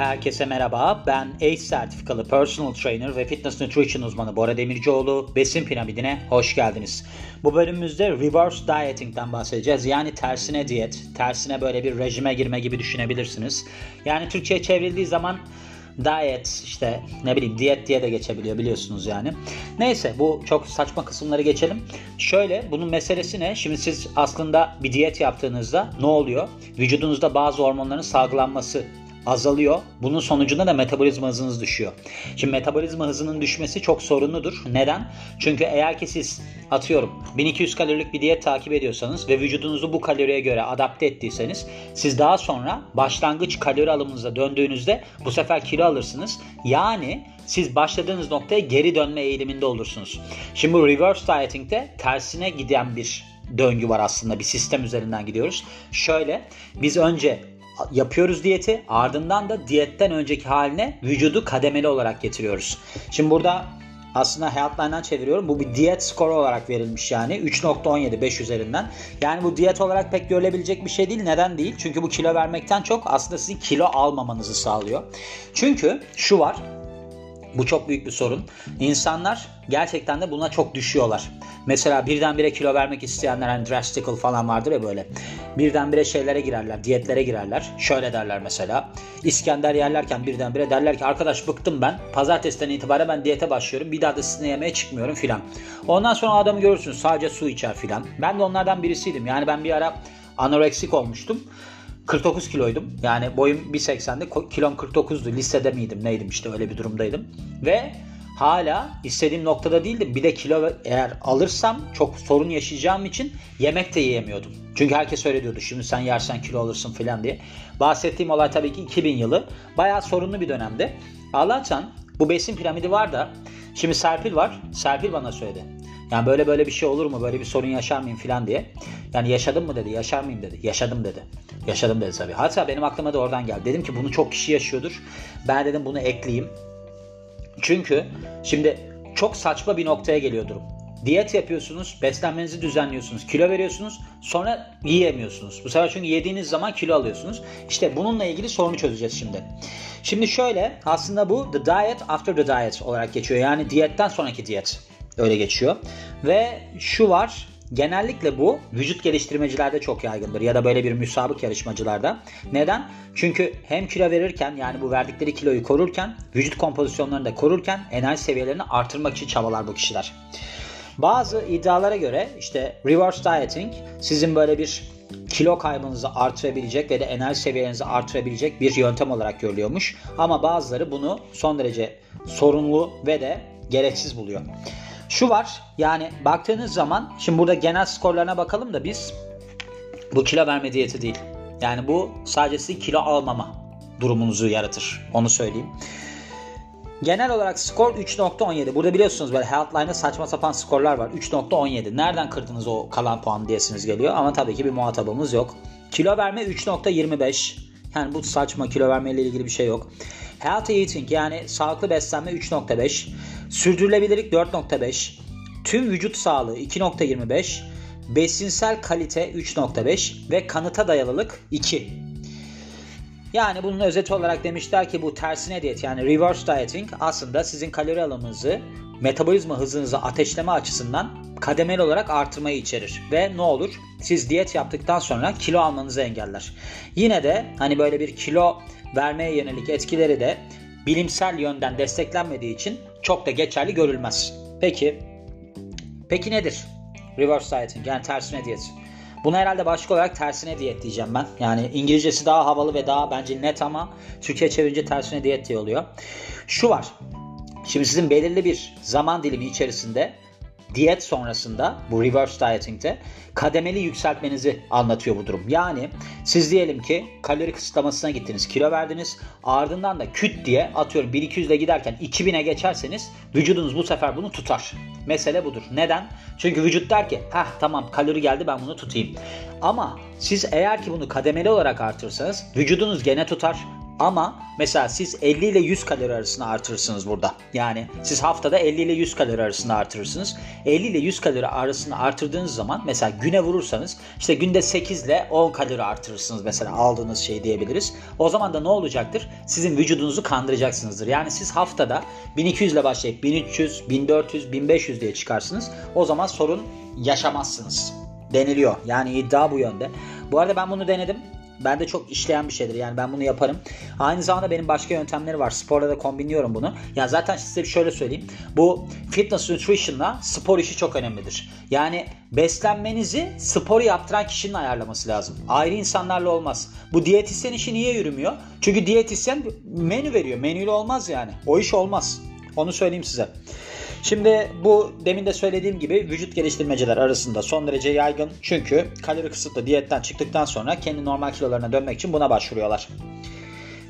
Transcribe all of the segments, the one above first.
Herkese merhaba. Ben ACE sertifikalı personal trainer ve fitness nutrition uzmanı Bora Demircioğlu. Besin piramidine hoş geldiniz. Bu bölümümüzde reverse dieting'den bahsedeceğiz. Yani tersine diyet, tersine böyle bir rejime girme gibi düşünebilirsiniz. Yani Türkçe'ye çevrildiği zaman diet işte ne bileyim diyet diye de geçebiliyor biliyorsunuz yani. Neyse bu çok saçma kısımları geçelim. Şöyle bunun meselesi ne? Şimdi siz aslında bir diyet yaptığınızda ne oluyor? Vücudunuzda bazı hormonların salgılanması azalıyor. Bunun sonucunda da metabolizma hızınız düşüyor. Şimdi metabolizma hızının düşmesi çok sorunludur. Neden? Çünkü eğer ki siz atıyorum 1200 kalorilik bir diyet takip ediyorsanız ve vücudunuzu bu kaloriye göre adapte ettiyseniz siz daha sonra başlangıç kalori alımınıza döndüğünüzde bu sefer kilo alırsınız. Yani siz başladığınız noktaya geri dönme eğiliminde olursunuz. Şimdi bu reverse dieting'de tersine giden bir döngü var aslında. Bir sistem üzerinden gidiyoruz. Şöyle biz önce yapıyoruz diyeti ardından da diyetten önceki haline vücudu kademeli olarak getiriyoruz. Şimdi burada aslında Healthline'dan çeviriyorum. Bu bir diyet skoru olarak verilmiş yani. 3.17 5 üzerinden. Yani bu diyet olarak pek görülebilecek bir şey değil. Neden değil? Çünkü bu kilo vermekten çok aslında sizin kilo almamanızı sağlıyor. Çünkü şu var. Bu çok büyük bir sorun. İnsanlar gerçekten de buna çok düşüyorlar. Mesela birdenbire kilo vermek isteyenler hani drastical falan vardır ya böyle. Birdenbire şeylere girerler, diyetlere girerler. Şöyle derler mesela. İskender yerlerken birdenbire derler ki arkadaş bıktım ben. Pazartesiden itibaren ben diyete başlıyorum. Bir daha da sizinle yemeğe çıkmıyorum filan. Ondan sonra adamı görürsünüz sadece su içer filan. Ben de onlardan birisiydim. Yani ben bir ara anoreksik olmuştum. 49 kiloydum. Yani boyum 1.80'di. Kilom 49'du. Lisede miydim neydim işte öyle bir durumdaydım. Ve hala istediğim noktada değildim. Bir de kilo eğer alırsam çok sorun yaşayacağım için yemek de yiyemiyordum. Çünkü herkes öyle diyordu. Şimdi sen yersen kilo alırsın falan diye. Bahsettiğim olay tabii ki 2000 yılı. Bayağı sorunlu bir dönemde. Allah'tan bu besin piramidi var da şimdi Serpil var. Serpil bana söyledi. Yani böyle böyle bir şey olur mu? Böyle bir sorun yaşar mıyım falan diye. Yani yaşadım mı dedi. Yaşar mıyım dedi. Yaşadım dedi. Yaşadım dedi tabii. Hatta benim aklıma da oradan geldi. Dedim ki bunu çok kişi yaşıyordur. Ben dedim bunu ekleyeyim. Çünkü şimdi çok saçma bir noktaya geliyor durum. Diyet yapıyorsunuz, beslenmenizi düzenliyorsunuz, kilo veriyorsunuz, sonra yiyemiyorsunuz. Bu sefer çünkü yediğiniz zaman kilo alıyorsunuz. İşte bununla ilgili sorunu çözeceğiz şimdi. Şimdi şöyle, aslında bu the diet after the diet olarak geçiyor. Yani diyetten sonraki diyet öyle geçiyor. Ve şu var, Genellikle bu vücut geliştirmecilerde çok yaygındır ya da böyle bir müsabık yarışmacılarda. Neden? Çünkü hem kilo verirken yani bu verdikleri kiloyu korurken, vücut kompozisyonlarını da korurken enerji seviyelerini artırmak için çabalar bu kişiler. Bazı iddialara göre işte reverse dieting sizin böyle bir kilo kaybınızı artırabilecek ve de enerji seviyelerinizi artırabilecek bir yöntem olarak görülüyormuş. Ama bazıları bunu son derece sorunlu ve de gereksiz buluyor. Şu var yani baktığınız zaman şimdi burada genel skorlarına bakalım da biz bu kilo verme diyeti değil. Yani bu sadece sizin kilo almama durumunuzu yaratır. Onu söyleyeyim. Genel olarak skor 3.17. Burada biliyorsunuz böyle Healthline'da saçma sapan skorlar var. 3.17. Nereden kırdınız o kalan puan diyesiniz geliyor. Ama tabii ki bir muhatabımız yok. Kilo verme 3.25. Yani bu saçma kilo verme ile ilgili bir şey yok. Healthy eating yani sağlıklı beslenme 3.5. Sürdürülebilirlik 4.5. Tüm vücut sağlığı 2.25. Besinsel kalite 3.5 ve kanıta dayalılık 2. Yani bunun özeti olarak demişler ki bu tersine diyet yani reverse dieting aslında sizin kalori alımınızı metabolizma hızınızı ateşleme açısından kademeli olarak artırmayı içerir. Ve ne olur? Siz diyet yaptıktan sonra kilo almanızı engeller. Yine de hani böyle bir kilo vermeye yönelik etkileri de bilimsel yönden desteklenmediği için çok da geçerli görülmez. Peki, peki nedir? Reverse dieting yani tersine diyet. Buna herhalde başlık olarak tersine diyet diyeceğim ben. Yani İngilizcesi daha havalı ve daha bence net ama Türkçe çevirince tersine diyet diye oluyor. Şu var. Şimdi sizin belirli bir zaman dilimi içerisinde diyet sonrasında bu reverse dieting'de kademeli yükseltmenizi anlatıyor bu durum. Yani siz diyelim ki kalori kısıtlamasına gittiniz, kilo verdiniz. Ardından da küt diye atıyorum 1200 ile giderken 2000'e geçerseniz vücudunuz bu sefer bunu tutar. Mesele budur. Neden? Çünkü vücut der ki ha tamam kalori geldi ben bunu tutayım. Ama siz eğer ki bunu kademeli olarak artırsanız vücudunuz gene tutar Ama mesela siz 50 ile 100 kalori arasında artırırsınız burada. Yani siz haftada 50 ile 100 kalori arasında artırırsınız. 50 ile 100 kalori arasında artırdığınız zaman mesela güne vurursanız işte günde 8 ile 10 kalori artırırsınız mesela aldığınız şey diyebiliriz. O zaman da ne olacaktır? Sizin vücudunuzu kandıracaksınızdır. Yani siz haftada 1200 ile başlayıp 1300, 1400, 1500 diye çıkarsınız. O zaman sorun yaşamazsınız deniliyor. Yani iddia bu yönde. Bu arada ben bunu denedim. Ben de çok işleyen bir şeydir. Yani ben bunu yaparım. Aynı zamanda benim başka yöntemleri var. Sporla da kombinliyorum bunu. Ya zaten size şöyle söyleyeyim. Bu fitness nutrition'la spor işi çok önemlidir. Yani beslenmenizi sporu yaptıran kişinin ayarlaması lazım. Ayrı insanlarla olmaz. Bu diyetisyen işi niye yürümüyor? Çünkü diyetisyen menü veriyor. Menüyle olmaz yani. O iş olmaz. Onu söyleyeyim size. Şimdi bu demin de söylediğim gibi vücut geliştirmeciler arasında son derece yaygın. Çünkü kalori kısıtlı diyetten çıktıktan sonra kendi normal kilolarına dönmek için buna başvuruyorlar.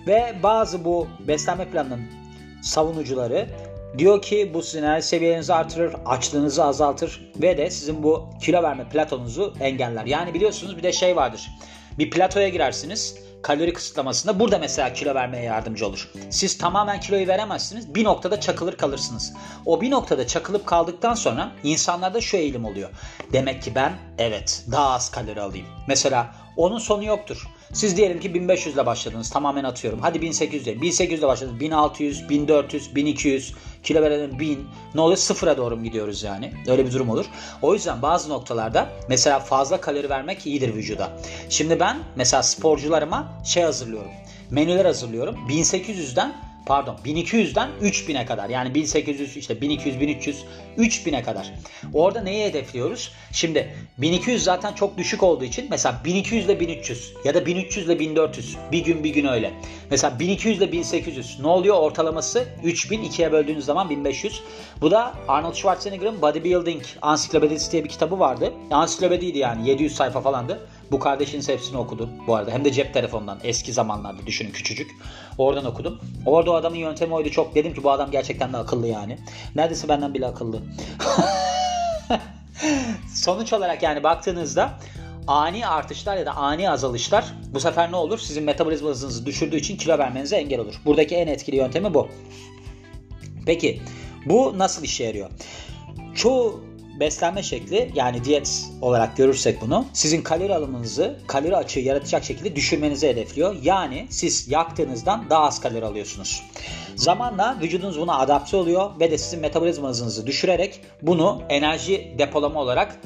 Ve bazı bu beslenme planının savunucuları diyor ki bu sizin enerji seviyenizi artırır, açlığınızı azaltır ve de sizin bu kilo verme platonunuzu engeller. Yani biliyorsunuz bir de şey vardır. Bir platoya girersiniz kalori kısıtlamasında burada mesela kilo vermeye yardımcı olur. Siz tamamen kiloyu veremezsiniz. Bir noktada çakılır kalırsınız. O bir noktada çakılıp kaldıktan sonra insanlarda şu eğilim oluyor. Demek ki ben evet daha az kalori alayım. Mesela onun sonu yoktur. Siz diyelim ki 1500 ile başladınız. Tamamen atıyorum. Hadi 1800 diyelim. 1800 ile başladınız. 1600, 1400, 1200, kilo verelim 1000. Ne oluyor? Sıfıra doğru mu gidiyoruz yani? Öyle bir durum olur. O yüzden bazı noktalarda mesela fazla kalori vermek iyidir vücuda. Şimdi ben mesela sporcularıma şey hazırlıyorum. Menüler hazırlıyorum. 1800'den pardon 1200'den 3000'e kadar yani 1800 işte 1200 1300 3000'e kadar. Orada neyi hedefliyoruz? Şimdi 1200 zaten çok düşük olduğu için mesela 1200 ile 1300 ya da 1300 ile 1400 bir gün bir gün öyle. Mesela 1200 ile 1800 ne oluyor ortalaması 3000 ikiye böldüğünüz zaman 1500. Bu da Arnold Schwarzenegger'ın Bodybuilding Ansiklopedisi diye bir kitabı vardı. Ansiklopediydi yani 700 sayfa falandı. Bu kardeşin hepsini okudu bu arada. Hem de cep telefonundan eski zamanlarda düşünün küçücük. Oradan okudum. Orada o adamın yöntemi oydu çok. Dedim ki bu adam gerçekten de akıllı yani. Neredeyse benden bile akıllı. Sonuç olarak yani baktığınızda ani artışlar ya da ani azalışlar bu sefer ne olur? Sizin metabolizma hızınızı düşürdüğü için kilo vermenize engel olur. Buradaki en etkili yöntemi bu. Peki bu nasıl işe yarıyor? Çoğu beslenme şekli yani diyet olarak görürsek bunu sizin kalori alımınızı kalori açığı yaratacak şekilde düşürmenizi hedefliyor. Yani siz yaktığınızdan daha az kalori alıyorsunuz. Zamanla vücudunuz buna adapte oluyor ve de sizin metabolizma hızınızı düşürerek bunu enerji depolama olarak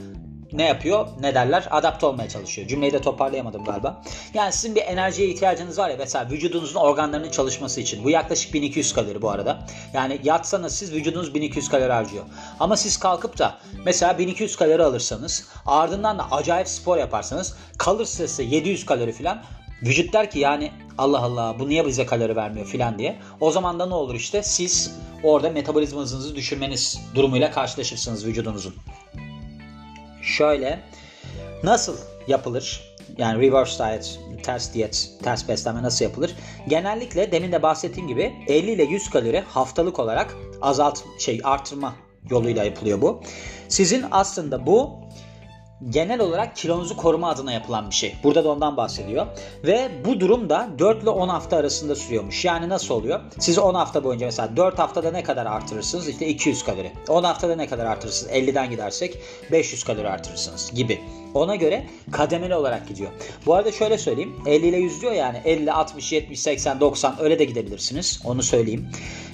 ne yapıyor? Ne derler? Adapte olmaya çalışıyor. Cümleyi de toparlayamadım galiba. Yani sizin bir enerjiye ihtiyacınız var ya mesela vücudunuzun organlarının çalışması için. Bu yaklaşık 1200 kalori bu arada. Yani yatsanız siz vücudunuz 1200 kalori harcıyor. Ama siz kalkıp da mesela 1200 kalori alırsanız ardından da acayip spor yaparsanız kalır size 700 kalori falan Vücut der ki yani Allah Allah bu niye bize kalori vermiyor filan diye. O zaman da ne olur işte siz orada metabolizma hızınızı düşürmeniz durumuyla karşılaşırsınız vücudunuzun şöyle nasıl yapılır? Yani reverse diet, ters diyet, ters beslenme nasıl yapılır? Genellikle demin de bahsettiğim gibi 50 ile 100 kalori haftalık olarak azalt şey artırma yoluyla yapılıyor bu. Sizin aslında bu genel olarak kilonuzu koruma adına yapılan bir şey. Burada da ondan bahsediyor. Ve bu durum da 4 ile 10 hafta arasında sürüyormuş. Yani nasıl oluyor? Siz 10 hafta boyunca mesela 4 haftada ne kadar artırırsınız? İşte 200 kalori. 10 haftada ne kadar artırırsınız? 50'den gidersek 500 kalori artırırsınız gibi. Ona göre kademeli olarak gidiyor. Bu arada şöyle söyleyeyim. 50 ile 100 diyor yani 50, 60, 70, 80, 90 öyle de gidebilirsiniz. Onu söyleyeyim.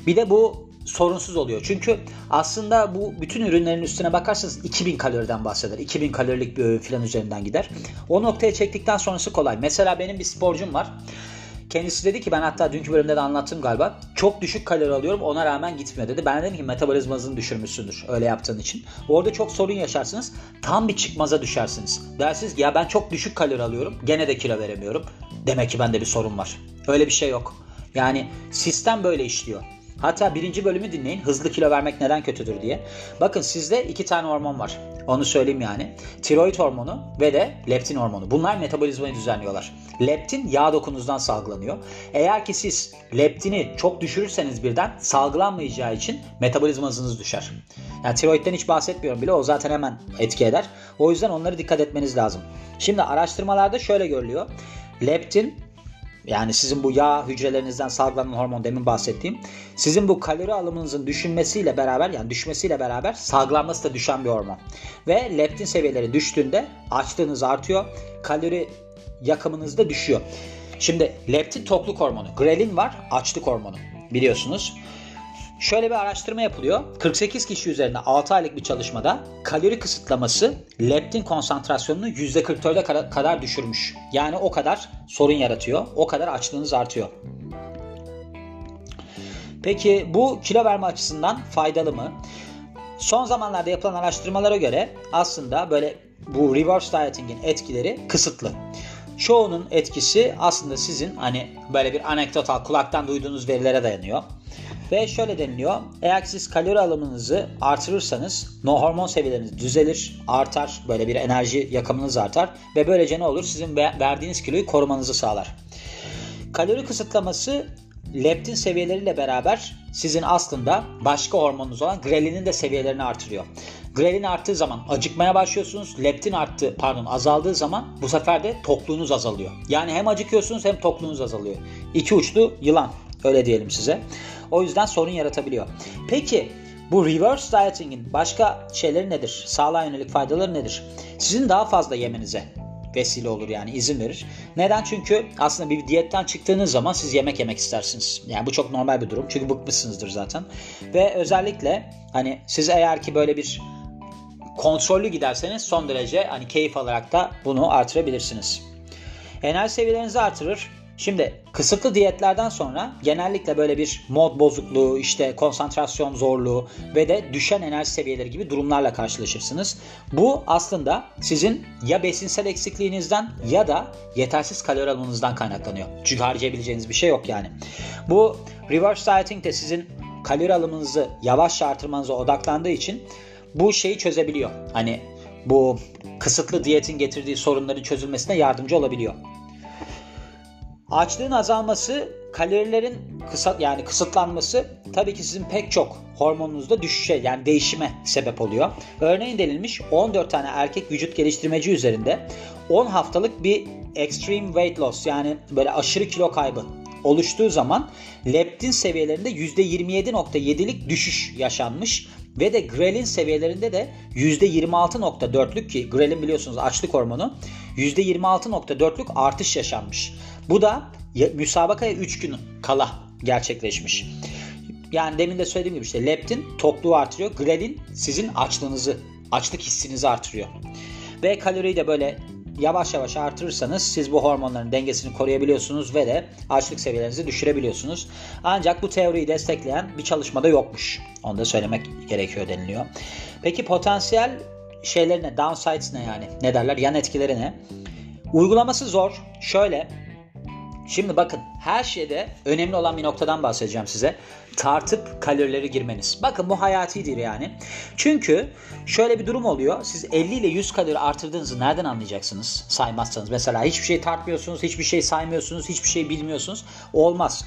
Bir de bu sorunsuz oluyor. Çünkü aslında bu bütün ürünlerin üstüne bakarsanız 2000 kaloriden bahseder. 2000 kalorilik bir öğün falan üzerinden gider. O noktaya çektikten sonrası kolay. Mesela benim bir sporcum var. Kendisi dedi ki ben hatta dünkü bölümde de anlattım galiba. Çok düşük kalori alıyorum ona rağmen gitmiyor dedi. Ben dedim ki metabolizma hızını düşürmüşsündür öyle yaptığın için. Orada çok sorun yaşarsınız. Tam bir çıkmaza düşersiniz. Dersiniz ki ya ben çok düşük kalori alıyorum. Gene de kilo veremiyorum. Demek ki bende bir sorun var. Öyle bir şey yok. Yani sistem böyle işliyor. Hatta birinci bölümü dinleyin. Hızlı kilo vermek neden kötüdür diye. Bakın sizde iki tane hormon var. Onu söyleyeyim yani. Tiroid hormonu ve de leptin hormonu. Bunlar metabolizmayı düzenliyorlar. Leptin yağ dokunuzdan salgılanıyor. Eğer ki siz leptini çok düşürürseniz birden salgılanmayacağı için metabolizma hızınız düşer. Yani tiroidden hiç bahsetmiyorum bile o zaten hemen etki eder. O yüzden onları dikkat etmeniz lazım. Şimdi araştırmalarda şöyle görülüyor. Leptin yani sizin bu yağ hücrelerinizden salgılanan hormon demin bahsettiğim sizin bu kalori alımınızın düşünmesiyle beraber yani düşmesiyle beraber salgılanması da düşen bir hormon. Ve leptin seviyeleri düştüğünde açlığınız artıyor. Kalori yakımınız da düşüyor. Şimdi leptin tokluk hormonu, grelin var açlık hormonu biliyorsunuz. Şöyle bir araştırma yapılıyor. 48 kişi üzerinde 6 aylık bir çalışmada kalori kısıtlaması leptin konsantrasyonunu %44'e kadar düşürmüş. Yani o kadar sorun yaratıyor. O kadar açlığınız artıyor. Peki bu kilo verme açısından faydalı mı? Son zamanlarda yapılan araştırmalara göre aslında böyle bu reverse dieting'in etkileri kısıtlı. Çoğunun etkisi aslında sizin hani böyle bir anekdotal kulaktan duyduğunuz verilere dayanıyor. Ve şöyle deniliyor. Eğer siz kalori alımınızı artırırsanız no hormon seviyeleriniz düzelir, artar. Böyle bir enerji yakımınız artar. Ve böylece ne olur? Sizin verdiğiniz kiloyu korumanızı sağlar. Kalori kısıtlaması leptin seviyeleriyle beraber sizin aslında başka hormonunuz olan grelinin de seviyelerini artırıyor. Grelin arttığı zaman acıkmaya başlıyorsunuz. Leptin arttı, pardon azaldığı zaman bu sefer de tokluğunuz azalıyor. Yani hem acıkıyorsunuz hem tokluğunuz azalıyor. İki uçlu yılan öyle diyelim size. O yüzden sorun yaratabiliyor. Peki bu reverse dieting'in başka şeyleri nedir? Sağlığa yönelik faydaları nedir? Sizin daha fazla yemenize vesile olur yani izin verir. Neden? Çünkü aslında bir diyetten çıktığınız zaman siz yemek yemek istersiniz. Yani bu çok normal bir durum. Çünkü bıkmışsınızdır zaten. Ve özellikle hani siz eğer ki böyle bir kontrollü giderseniz son derece hani keyif alarak da bunu artırabilirsiniz. Enerji seviyelerinizi artırır. Şimdi kısıtlı diyetlerden sonra genellikle böyle bir mod bozukluğu, işte konsantrasyon zorluğu ve de düşen enerji seviyeleri gibi durumlarla karşılaşırsınız. Bu aslında sizin ya besinsel eksikliğinizden ya da yetersiz kalori alımınızdan kaynaklanıyor. Çünkü harcayabileceğiniz bir şey yok yani. Bu reverse dieting de sizin kalori alımınızı yavaşça artırmanıza odaklandığı için bu şeyi çözebiliyor. Hani bu kısıtlı diyetin getirdiği sorunların çözülmesine yardımcı olabiliyor. Açlığın azalması, kalorilerin kısa yani kısıtlanması tabii ki sizin pek çok hormonunuzda düşüşe yani değişime sebep oluyor. Örneğin denilmiş 14 tane erkek vücut geliştirmeci üzerinde 10 haftalık bir extreme weight loss yani böyle aşırı kilo kaybı oluştuğu zaman leptin seviyelerinde %27.7'lik düşüş yaşanmış ve de grelin seviyelerinde de %26.4'lük ki grelin biliyorsunuz açlık hormonu %26.4'lük artış yaşanmış. Bu da müsabakaya 3 gün kala gerçekleşmiş. Yani demin de söylediğim gibi işte leptin tokluğu artırıyor. Grelin sizin açlığınızı, açlık hissinizi artırıyor. Ve kaloriyi de böyle yavaş yavaş artırırsanız siz bu hormonların dengesini koruyabiliyorsunuz ve de açlık seviyelerinizi düşürebiliyorsunuz. Ancak bu teoriyi destekleyen bir çalışmada yokmuş. Onu da söylemek gerekiyor deniliyor. Peki potansiyel şeyler ne? Downsides ne yani? Ne derler? Yan etkileri ne? Uygulaması zor. Şöyle Şimdi bakın her şeyde önemli olan bir noktadan bahsedeceğim size. Tartıp kalorileri girmeniz. Bakın bu hayatidir yani. Çünkü şöyle bir durum oluyor. Siz 50 ile 100 kalori artırdığınızı nereden anlayacaksınız saymazsanız? Mesela hiçbir şey tartmıyorsunuz, hiçbir şey saymıyorsunuz, hiçbir şey bilmiyorsunuz. Olmaz.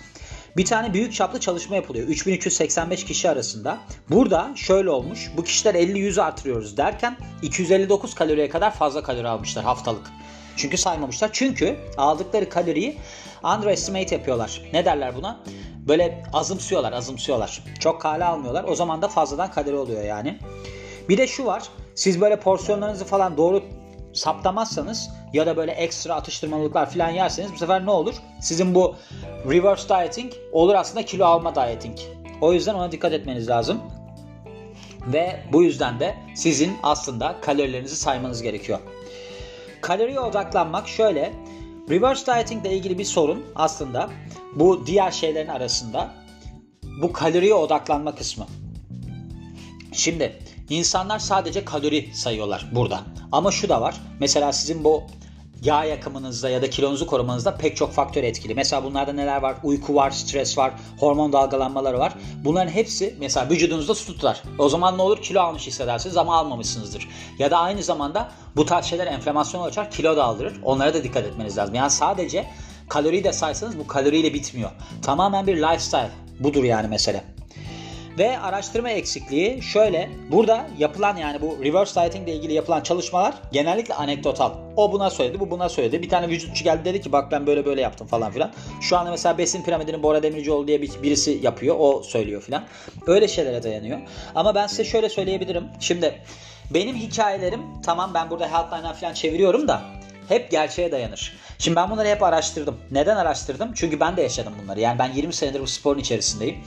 Bir tane büyük çaplı çalışma yapılıyor. 3385 kişi arasında. Burada şöyle olmuş. Bu kişiler 50-100 artırıyoruz derken 259 kaloriye kadar fazla kalori almışlar haftalık. Çünkü saymamışlar. Çünkü aldıkları kaloriyi underestimate yapıyorlar. Ne derler buna? Böyle azımsıyorlar, azımsıyorlar. Çok kale almıyorlar. O zaman da fazladan kalori oluyor yani. Bir de şu var. Siz böyle porsiyonlarınızı falan doğru saptamazsanız ya da böyle ekstra atıştırmalıklar falan yerseniz bu sefer ne olur? Sizin bu reverse dieting olur aslında kilo alma dieting. O yüzden ona dikkat etmeniz lazım. Ve bu yüzden de sizin aslında kalorilerinizi saymanız gerekiyor. Kaloriye odaklanmak şöyle. Reverse dieting ile ilgili bir sorun aslında bu diğer şeylerin arasında bu kaloriye odaklanma kısmı. Şimdi insanlar sadece kalori sayıyorlar burada. Ama şu da var. Mesela sizin bu yağ yakımınızda ya da kilonuzu korumanızda pek çok faktör etkili. Mesela bunlarda neler var? Uyku var, stres var, hormon dalgalanmaları var. Bunların hepsi mesela vücudunuzda su tutar. O zaman ne olur? Kilo almış hissedersiniz ama almamışsınızdır. Ya da aynı zamanda bu tarz şeyler enflamasyonu açar, kilo da aldırır. Onlara da dikkat etmeniz lazım. Yani sadece kaloriyi de saysanız bu kaloriyle bitmiyor. Tamamen bir lifestyle. Budur yani mesele. Ve araştırma eksikliği şöyle. Burada yapılan yani bu reverse dieting ile ilgili yapılan çalışmalar genellikle anekdotal. O buna söyledi, bu buna söyledi. Bir tane vücutçu geldi dedi ki bak ben böyle böyle yaptım falan filan. Şu anda mesela besin piramidini Bora Demircioğlu diye birisi yapıyor. O söylüyor filan. Öyle şeylere dayanıyor. Ama ben size şöyle söyleyebilirim. Şimdi benim hikayelerim tamam ben burada Healthline'dan falan çeviriyorum da hep gerçeğe dayanır. Şimdi ben bunları hep araştırdım. Neden araştırdım? Çünkü ben de yaşadım bunları. Yani ben 20 senedir bu sporun içerisindeyim.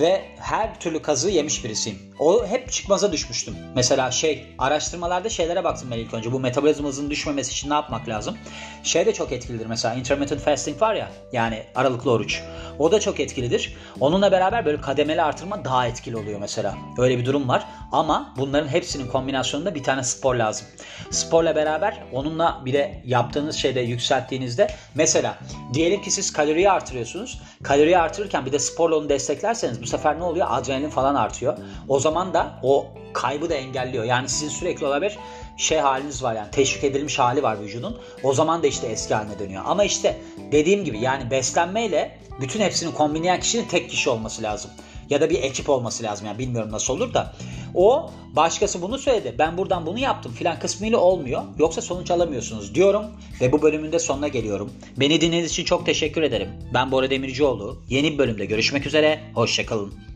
Ve her türlü kazığı yemiş birisiyim. O hep çıkmaza düşmüştüm. Mesela şey araştırmalarda şeylere baktım ben ilk önce. Bu metabolizma hızının düşmemesi için ne yapmak lazım? Şey de çok etkilidir mesela. Intermittent fasting var ya. Yani aralıklı oruç. O da çok etkilidir. Onunla beraber böyle kademeli artırma daha etkili oluyor mesela. Öyle bir durum var. Ama bunların hepsinin kombinasyonunda bir tane spor lazım. Sporla beraber onunla bir de yaptığınız şeyde yükselttiğinizde mesela diyelim ki siz kaloriyi artırıyorsunuz. Kaloriyi artırırken bir de sporla onu desteklerseniz bu sefer ne oluyor? Adrenalin falan artıyor. O zaman da o kaybı da engelliyor. Yani sizin sürekli olabilir şey haliniz var yani teşvik edilmiş hali var vücudun. O zaman da işte eski haline dönüyor. Ama işte dediğim gibi yani beslenmeyle bütün hepsini kombinleyen kişinin tek kişi olması lazım. Ya da bir ekip olması lazım yani bilmiyorum nasıl olur da. O başkası bunu söyledi. Ben buradan bunu yaptım filan kısmıyla olmuyor. Yoksa sonuç alamıyorsunuz diyorum ve bu bölümün de sonuna geliyorum. Beni dinlediğiniz için çok teşekkür ederim. Ben Bora Demircioğlu. Yeni bir bölümde görüşmek üzere. Hoşçakalın.